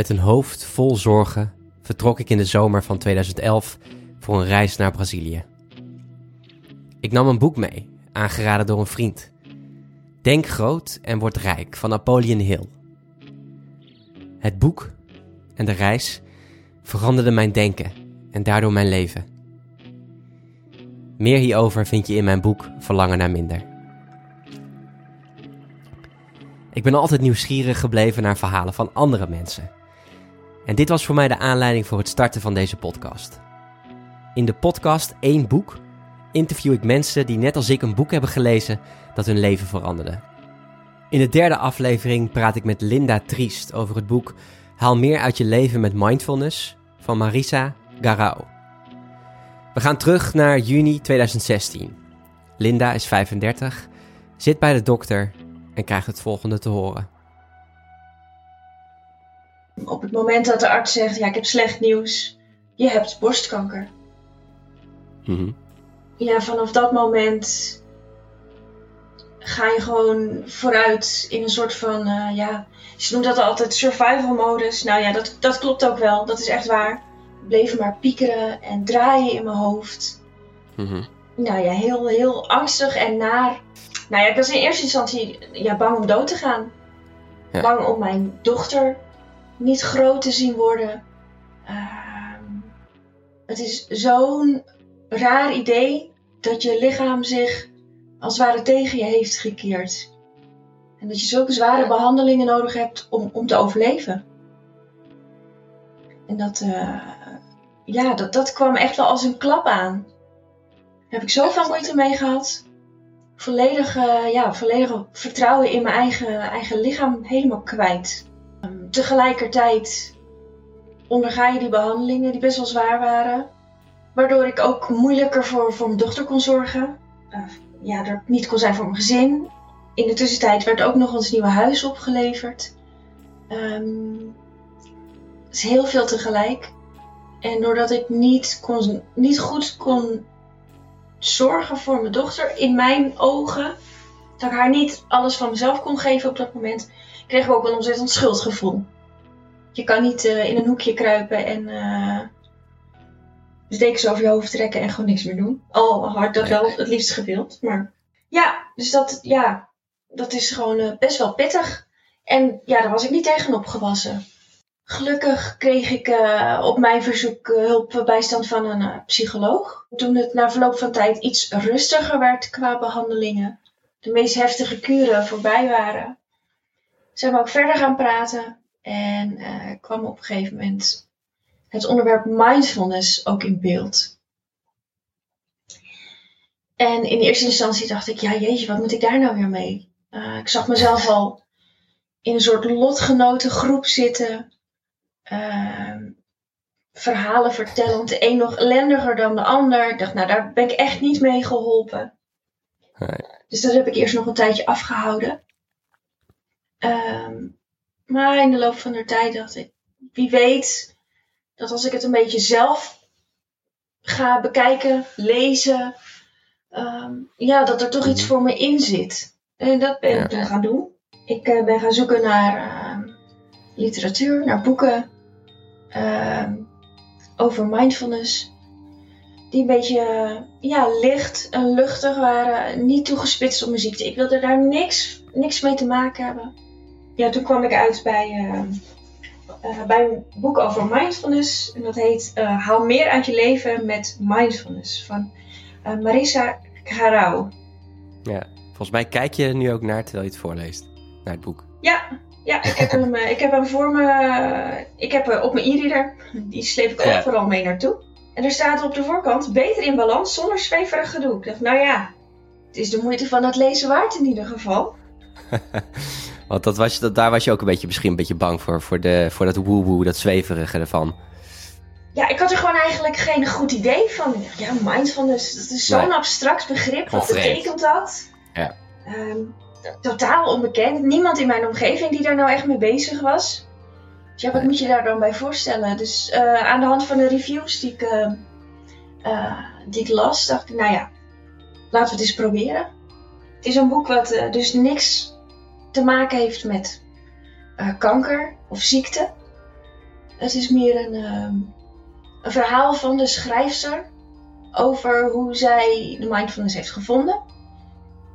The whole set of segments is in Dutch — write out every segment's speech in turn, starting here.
Met een hoofd vol zorgen vertrok ik in de zomer van 2011 voor een reis naar Brazilië. Ik nam een boek mee, aangeraden door een vriend. Denk groot en word rijk van Napoleon Hill. Het boek en de reis veranderden mijn denken en daardoor mijn leven. Meer hierover vind je in mijn boek Verlangen naar minder. Ik ben altijd nieuwsgierig gebleven naar verhalen van andere mensen. En dit was voor mij de aanleiding voor het starten van deze podcast. In de podcast één boek interview ik mensen die net als ik een boek hebben gelezen dat hun leven veranderde. In de derde aflevering praat ik met Linda Triest over het boek Haal meer uit je leven met mindfulness van Marisa Garau. We gaan terug naar juni 2016. Linda is 35, zit bij de dokter en krijgt het volgende te horen. Op het moment dat de arts zegt: Ja, ik heb slecht nieuws, je hebt borstkanker. Mhm. Ja, vanaf dat moment ga je gewoon vooruit in een soort van, eh, ja, ze noemt dat altijd survival modus. Nou ja, dat, dat klopt ook wel, dat is echt waar. Ik bleef maar piekeren en draaien in mijn hoofd. Mhm. Nou ja, heel, heel angstig en naar. Nou ja, ik was in eerste instantie ja, bang om dood te gaan. Ja. Bang om mijn dochter niet groot te zien worden. Ehm, het is zo'n raar idee dat je lichaam zich als het ware tegen je heeft gekeerd. En dat je zulke zware behandelingen nodig hebt om, om te overleven. En dat, eh, ja, dat, dat kwam echt wel als een klap aan. Daar heb ik zoveel moeite mee gehad. Volledig, eh, ja, volledig vertrouwen in mijn eigen, eigen lichaam helemaal kwijt. Tegelijkertijd onderga je die behandelingen die best wel zwaar waren. Waardoor ik ook moeilijker voor, voor mijn dochter kon zorgen. Ja, er niet kon zijn voor mijn gezin. In de tussentijd werd ook nog ons nieuwe huis opgeleverd. Ehm, het is heel veel tegelijk. En doordat ik niet, kon, niet goed kon zorgen voor mijn dochter, in mijn ogen, dat ik haar niet alles van mezelf kon geven op dat moment, kreeg ik ook een ontzettend schuldgevoel. Je kan niet eh, in een hoekje kruipen en eh de dekens over je hoofd trekken en gewoon niks meer doen. Al ik dat wel het liefst gewild. Maar ja, dus dat, ja, dat is gewoon eh, best wel pittig. En ja, daar was ik niet tegenop gewassen. Gelukkig kreeg ik op mijn verzoek eh, hulp bijstand van een psycholoog. Toen het na verloop van tijd iets rustiger werd qua behandelingen, de meest heftige kuren voorbij waren, zijn we ook verder gaan praten. En eh, kwam op een gegeven moment het onderwerp mindfulness ook in beeld. En in eerste instantie dacht ik, ja jeetje, wat moet ik daar nou weer mee? Eh, ik zag mezelf al in een soort lotgenotengroep zitten. Ehm, verhalen vertellend, de een nog ellendiger dan de ander. Ik dacht, nou daar ben ik echt niet mee geholpen. Nee. Dus dat heb ik eerst nog een tijdje afgehouden. Ehm, maar in de loop van de tijd dacht ik, wie weet dat als ik het een beetje zelf ga bekijken, lezen, ehm, ja, dat er toch iets voor me in zit. En dat ben ik Ja. gaan doen. Ik eh, ben gaan zoeken naar ehm, literatuur, naar boeken over mindfulness. Die een beetje ja, licht en luchtig waren, niet toegespitst op mijn ziekte. Ik wilde daar niks, niks mee te maken hebben. Ja, toen kwam ik uit bij, ehm, eh, bij een boek over mindfulness. En dat heet eh Haal meer uit je leven met mindfulness van eh, Marisa Garau. Ja. Volgens mij kijk je er nu ook naar terwijl je het voorleest. Naar het boek. Ja, ja ik, heb hem, ik heb hem voor me. Ik heb eh, op mijn e-reader. Die sleep ik Ja. overal mee naartoe. En er staat op de voorkant: beter in balans zonder zweverig gedoe. Ik dacht, nou ja, het is de moeite van het lezen waard in ieder geval. Want dat was, dat, daar was je ook een beetje, misschien een beetje bang voor. Voor, de, voor dat woe-woe, dat zweverige ervan. Ja, ik had er gewoon eigenlijk geen goed idee van. Ja, mindfulness, dat is zo'n Nee. abstract begrip. Wat betekent dat? Ja. Ehm, totaal onbekend. Niemand in mijn omgeving die daar nou echt mee bezig was. Dus ja, wat moet je daar dan bij voorstellen? Dus eh, aan de hand van de reviews die ik, eh, eh, die ik las, dacht ik, nou ja, laten we het eens proberen. Het is een boek wat eh, dus niks te maken heeft met eh, kanker of ziekte. Het is meer een, ehm, een verhaal van de schrijfster over hoe zij de mindfulness heeft gevonden.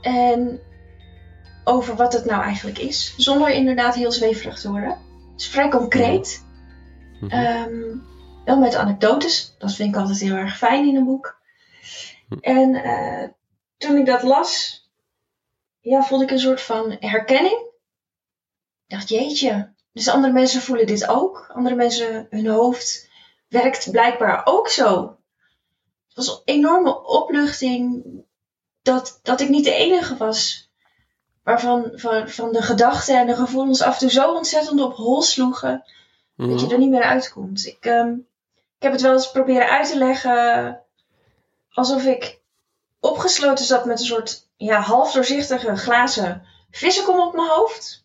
En over wat het nou eigenlijk is. Zonder inderdaad heel zweverig te worden. Het is vrij concreet. Mhm. Ehm, wel met anekdotes. Dat vind ik altijd heel erg fijn in een boek. Hm. En eh, toen ik dat las, ja, voelde ik een soort van herkenning. Ik dacht, jeetje. Dus andere mensen voelen dit ook. Andere mensen, hun hoofd werkt blijkbaar ook zo. Het was een enorme opluchting dat, dat ik niet de enige was. Waarvan van, van de gedachten en de gevoelens af en toe zo ontzettend op hol sloegen. Dat je Mhm. er niet meer uitkomt. Ik, ehm, ik heb het wel eens proberen uit te leggen alsof ik opgesloten zat met een soort ja, half doorzichtige glazen vissenkom op mijn hoofd.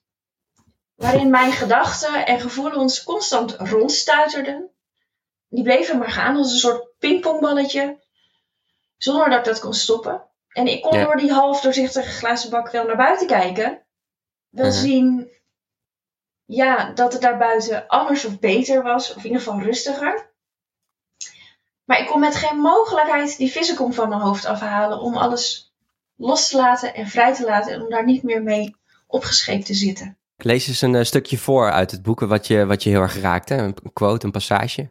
Waarin mijn gedachten en gevoelens constant rondstuiterden. Die bleven maar gaan als een soort pingpongballetje. Zonder dat ik dat kon stoppen. En ik kon Ja. door die half doorzichtige glazen bak wel naar buiten kijken. Wel Mhm. zien ja, dat het daarbuiten anders of beter was. Of in ieder geval rustiger. Maar ik kon met geen mogelijkheid die vissenkom van mijn hoofd afhalen. Om alles los te laten en vrij te laten. En om daar niet meer mee opgescheept te zitten. Ik lees eens een eh, stukje voor uit het boek wat je, wat je heel erg raakte. Een quote, een passage.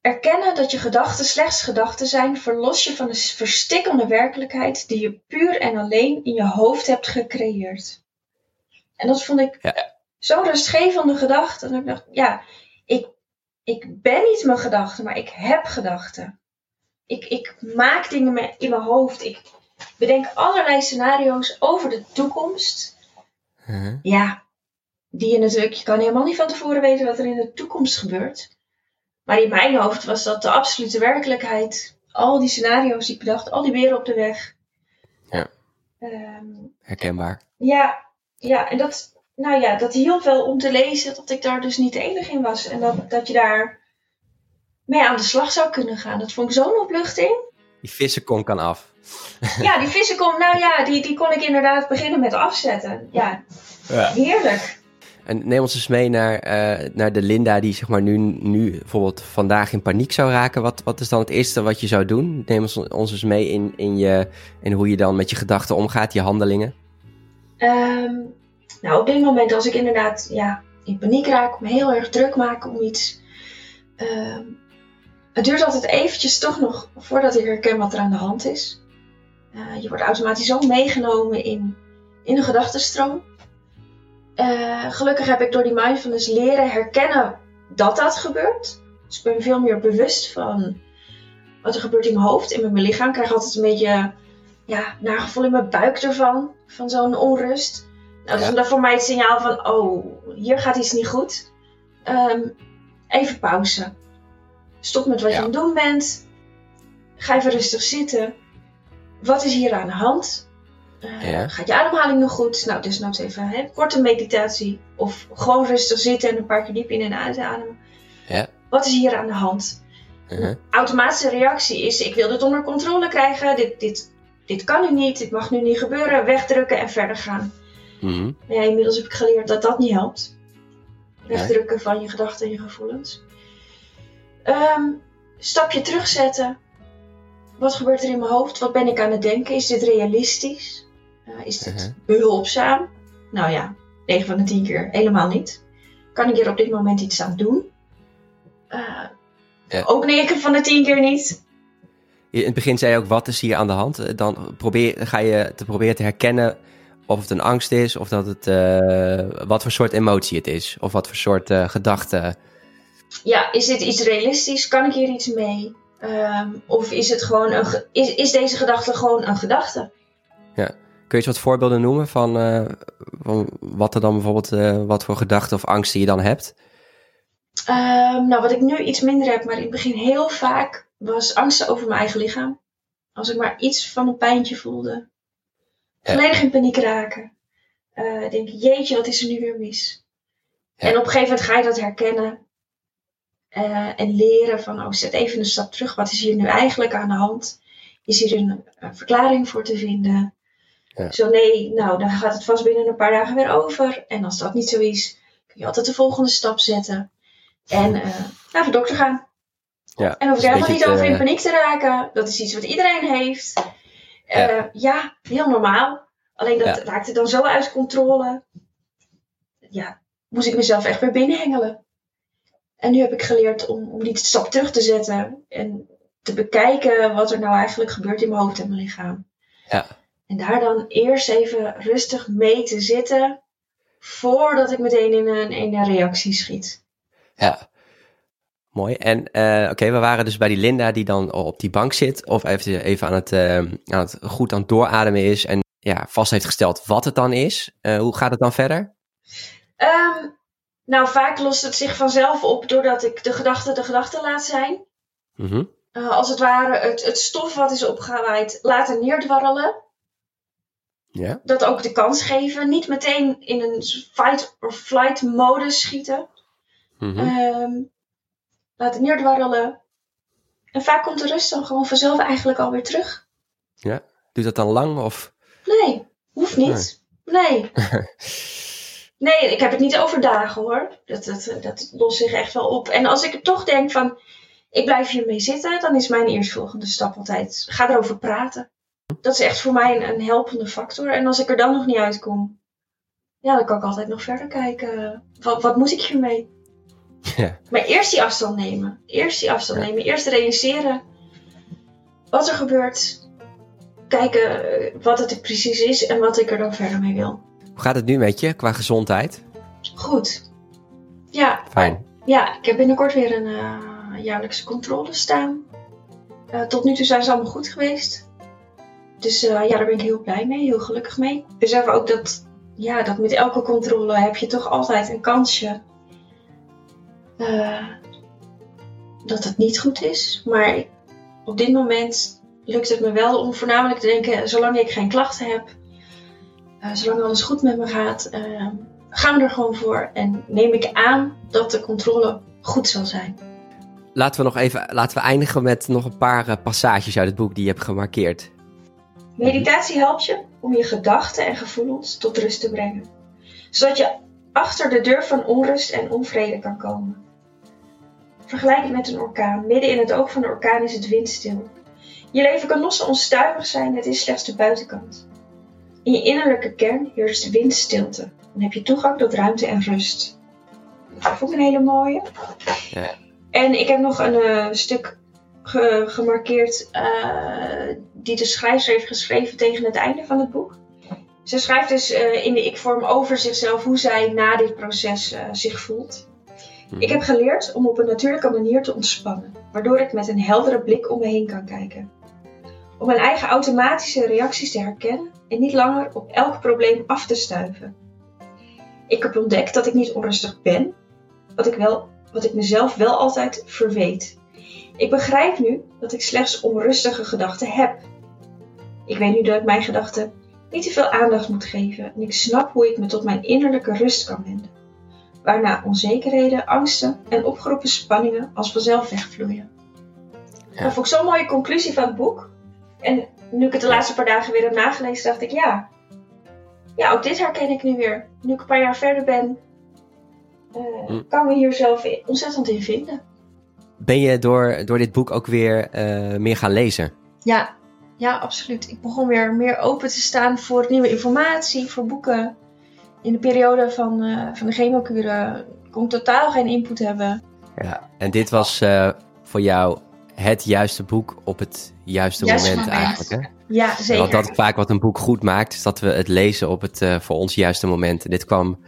Erkennen dat je gedachten slechts gedachten zijn, verlos je van de verstikkende werkelijkheid die je puur en alleen in je hoofd hebt gecreëerd. En dat vond ik Ja. zo'n rustgevende gedachte. En ik dacht, ja, ik, ben niet mijn gedachten, maar ik heb gedachten. Ik, ik maak dingen in mijn hoofd. Ik bedenk allerlei scenario's over de toekomst. Mhm. Ja, die je natuurlijk, je kan helemaal niet van tevoren weten wat er in de toekomst gebeurt. Maar in mijn hoofd was dat de absolute werkelijkheid. Al die scenario's die ik bedacht, al die beren op de weg. Ja. Ehm, Herkenbaar. ja, ja, en dat, nou ja, dat hielp wel om te lezen dat ik daar dus niet de enige in was. En dat, dat je daar mee aan de slag zou kunnen gaan. Dat vond ik zo'n opluchting. Die vissenkom kan af. Ja, die vissenkom, nou ja, die, die kon ik inderdaad beginnen met afzetten. Ja, heerlijk. En neem ons eens mee naar, eh, naar de Linda die zeg maar nu, nu bijvoorbeeld vandaag in paniek zou raken. Wat, wat is dan het eerste wat je zou doen? Neem ons, ons eens mee in, in, je, in hoe je dan met je gedachten omgaat, je handelingen. Ehm, nou, op dit moment als ik inderdaad ja, in paniek raak, me heel erg druk maak om iets. ehm, het duurt altijd eventjes toch nog voordat ik herken wat er aan de hand is. Eh, je wordt automatisch zo meegenomen in, in een gedachtenstroom. Eh, gelukkig heb ik door die mindfulness leren herkennen dat dat gebeurt. Dus ik ben veel meer bewust van wat er gebeurt in mijn hoofd met mijn lichaam. Ik krijg altijd een beetje ja, gevoel in mijn buik ervan, van zo'n onrust. Nou, dat Ja. is dan voor mij het signaal van, oh, hier gaat iets niet goed. Ehm, even pauze. Stop met wat Ja. je aan het doen bent. Ga even rustig zitten. Wat is hier aan de hand? Eh, Ja. Gaat je ademhaling nog goed? Nou, desnoods even hè, korte meditatie. Of gewoon rustig zitten en een paar keer diep in en uit ademen. Ja. Wat is hier aan de hand? Mhm. automatische reactie is: ik wil dit onder controle krijgen. Dit, dit, dit kan nu niet. Dit mag nu niet gebeuren. Wegdrukken en verder gaan. Mhm. Maar ja, inmiddels heb ik geleerd dat dat niet helpt. Wegdrukken van je gedachten en je gevoelens. Ehm, stapje terugzetten. Wat gebeurt er in mijn hoofd? Wat ben ik aan het denken? Is dit realistisch? Eh, is dit Mhm. behulpzaam? Nou ja, 9 van de 10 keer helemaal niet. Kan ik hier op dit moment iets aan doen? Eh, Ja. Ook 9 van de 10 keer niet. In het begin zei je ook, wat is hier aan de hand? Dan probeer, ga je te proberen te herkennen of het een angst is, of dat het, eh, wat voor soort emotie het is, of wat voor soort eh gedachte. ja, is dit iets realistisch? Kan ik hier iets mee? Ehm, of is, het gewoon een ge- is, is deze gedachte gewoon een gedachte? Kun je eens wat voorbeelden noemen van, eh, van wat er dan bijvoorbeeld, wat voor gedachten of angsten je dan hebt? Ehm, nou, wat ik nu iets minder heb, maar in het begin heel vaak, was angsten over mijn eigen lichaam. Als ik maar iets van een pijntje voelde. Ja. Volledig in paniek raken. Eh, denk, jeetje, wat is er nu weer mis? Ja. En op een gegeven moment ga je dat herkennen. eh, en leren van, oh, zet even een stap terug. Wat is hier nu eigenlijk aan de hand? Is hier een, een verklaring voor te vinden? Ja. Zo nee, nou, dan gaat het vast binnen een paar dagen weer over. En als dat niet zo is, kun je altijd de volgende stap zetten. En eh, naar de dokter gaan. Ja, En hoef dus je een helemaal niet over in paniek te raken. Dat is iets wat iedereen heeft. Ja. Ja, ja heel normaal. Alleen dat Ja. raakte dan zo uit controle. Ja, moest ik mezelf echt weer binnenhengelen. En nu heb ik geleerd om, om die stap terug te zetten. En te bekijken wat er nou eigenlijk gebeurt in mijn hoofd en mijn lichaam. Ja. En daar dan eerst even rustig mee te zitten. Voordat ik meteen in een, in een reactie schiet. Ja. Mooi. En eh, oké, we waren dus bij die Linda die dan op die bank zit. Of even, even aan, het, eh, aan het goed aan het doorademen is. En ja, vast heeft gesteld wat het dan is. Eh, hoe gaat het dan verder? Ehm, nou, vaak lost het zich vanzelf op doordat ik de gedachte de gedachte laat zijn. Mhm. Eh, als het ware het, het stof wat is opgewaaid laten neerdwarrelen. Ja. Dat ook de kans geven. Niet meteen in een fight or flight modus schieten. Mhm. Ehm, laten neerdwarrelen. En vaak komt de rust dan gewoon vanzelf eigenlijk alweer terug. Doet dat dan lang? Of... Nee, hoeft niet. Nee. Nee, ik heb het niet over dagen hoor. Dat, dat, dat lost zich echt wel op. En als ik er toch denk van, ik blijf hiermee zitten, dan is mijn eerstvolgende stap altijd, ga erover praten. Dat is echt voor mij een, een helpende factor. En als ik er dan nog niet uitkom, ja, dan kan ik altijd nog verder kijken. Wat, wat moet ik hiermee? Ja. Maar eerst die afstand nemen. Eerst die afstand Ja. nemen. Eerst realiseren wat er gebeurt. Kijken eh, wat het precies is en wat ik er dan verder mee wil. Hoe gaat het nu met je qua gezondheid? Goed. Ja, Fijn. ja ik heb binnenkort weer een eh, jaarlijkse controle staan. Eh, tot nu toe zijn ze allemaal goed geweest. Dus ja, daar ben ik heel blij mee, heel gelukkig mee. Ik besef ook dat, ja, dat met elke controle heb je toch altijd een kansje eh, dat het niet goed is. Maar op dit moment lukt het me wel om voornamelijk te denken, zolang ik geen klachten heb, eh, zolang alles goed met me gaat, eh, gaan we er gewoon voor. En neem ik aan dat de controle goed zal zijn. Laten we nog even laten we eindigen met nog een paar passages uit het boek die je hebt gemarkeerd. Meditatie helpt je om je gedachten en gevoelens tot rust te brengen, zodat je achter de deur van onrust en onvrede kan komen. Vergelijk het met een orkaan. Midden in het oog van de orkaan is het windstil. Je leven kan los en onstuimig zijn, het is slechts de buitenkant. In je innerlijke kern heerst windstilte. Dan heb je toegang tot ruimte en rust. Dat vond ik een hele mooie. Ja. En ik heb nog een eh, stuk ge- gemarkeerd eh, die de schrijver heeft geschreven tegen het einde van het boek. Ze schrijft dus eh, in de ik-vorm over zichzelf hoe zij na dit proces zich voelt. Ik heb geleerd om op een natuurlijke manier te ontspannen, waardoor ik met een heldere blik om me heen kan kijken. Om mijn eigen automatische reacties te herkennen en niet langer op elk probleem af te stuiven. Ik heb ontdekt dat ik niet onrustig ben, wat ik, wel, wat ik mezelf wel altijd verweet. Ik begrijp nu dat ik slechts onrustige gedachten heb. Ik weet nu dat ik mijn gedachten niet te veel aandacht moet geven en ik snap hoe ik me tot mijn innerlijke rust kan wenden waarna onzekerheden, angsten en opgeroepen spanningen als vanzelf wegvloeien. Ja. Dat vond ik zo'n mooie conclusie van het boek. En nu ik het de laatste paar dagen weer heb nagelezen, dacht ik ja. Ja, ook dit herken ik nu weer. Nu ik een paar jaar verder ben, eh, Hm. kan ik me hier zelf ontzettend in vinden. Ben je door, door dit boek ook weer eh, meer gaan lezen? Ja, ja, absoluut. Ik begon weer meer open te staan voor nieuwe informatie, voor boeken. In de periode van, eh, van de chemokuren kon ik totaal geen input hebben. Ja. En dit was eh, voor jou het juiste boek op het juiste Juiste moment, moment. eigenlijk. Hè? Ja, zeker. Want dat is vaak wat een boek goed maakt, is dat we het lezen op het eh, voor ons juiste moment. En dit kwam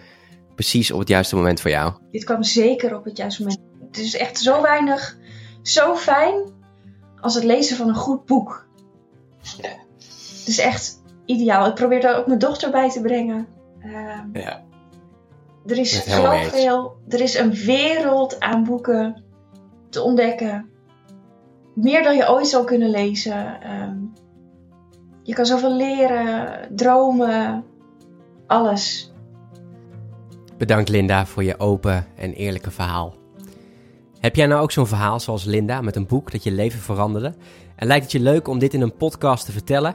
precies op het juiste moment voor jou. Dit kwam zeker op het juiste moment. Het is echt zo weinig, zo fijn als het lezen van een goed boek. Het is echt ideaal. Ik probeer daar ook mijn dochter bij te brengen. Ehm, Ja. er is zoveel, er is een wereld aan boeken te ontdekken. Meer dan je ooit zou kunnen lezen. Ehm, je kan zoveel leren, dromen, alles. Bedankt Linda voor je open en eerlijke verhaal. Heb jij nou ook zo'n verhaal zoals Linda met een boek dat je leven veranderde? En lijkt het je leuk om dit in een podcast te vertellen?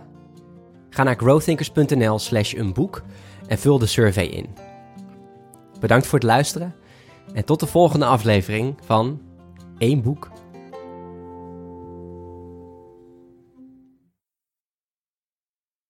Ga naar growthinkers.nl slash een boek en vul de survey in. Bedankt voor het luisteren en tot de volgende aflevering van één boek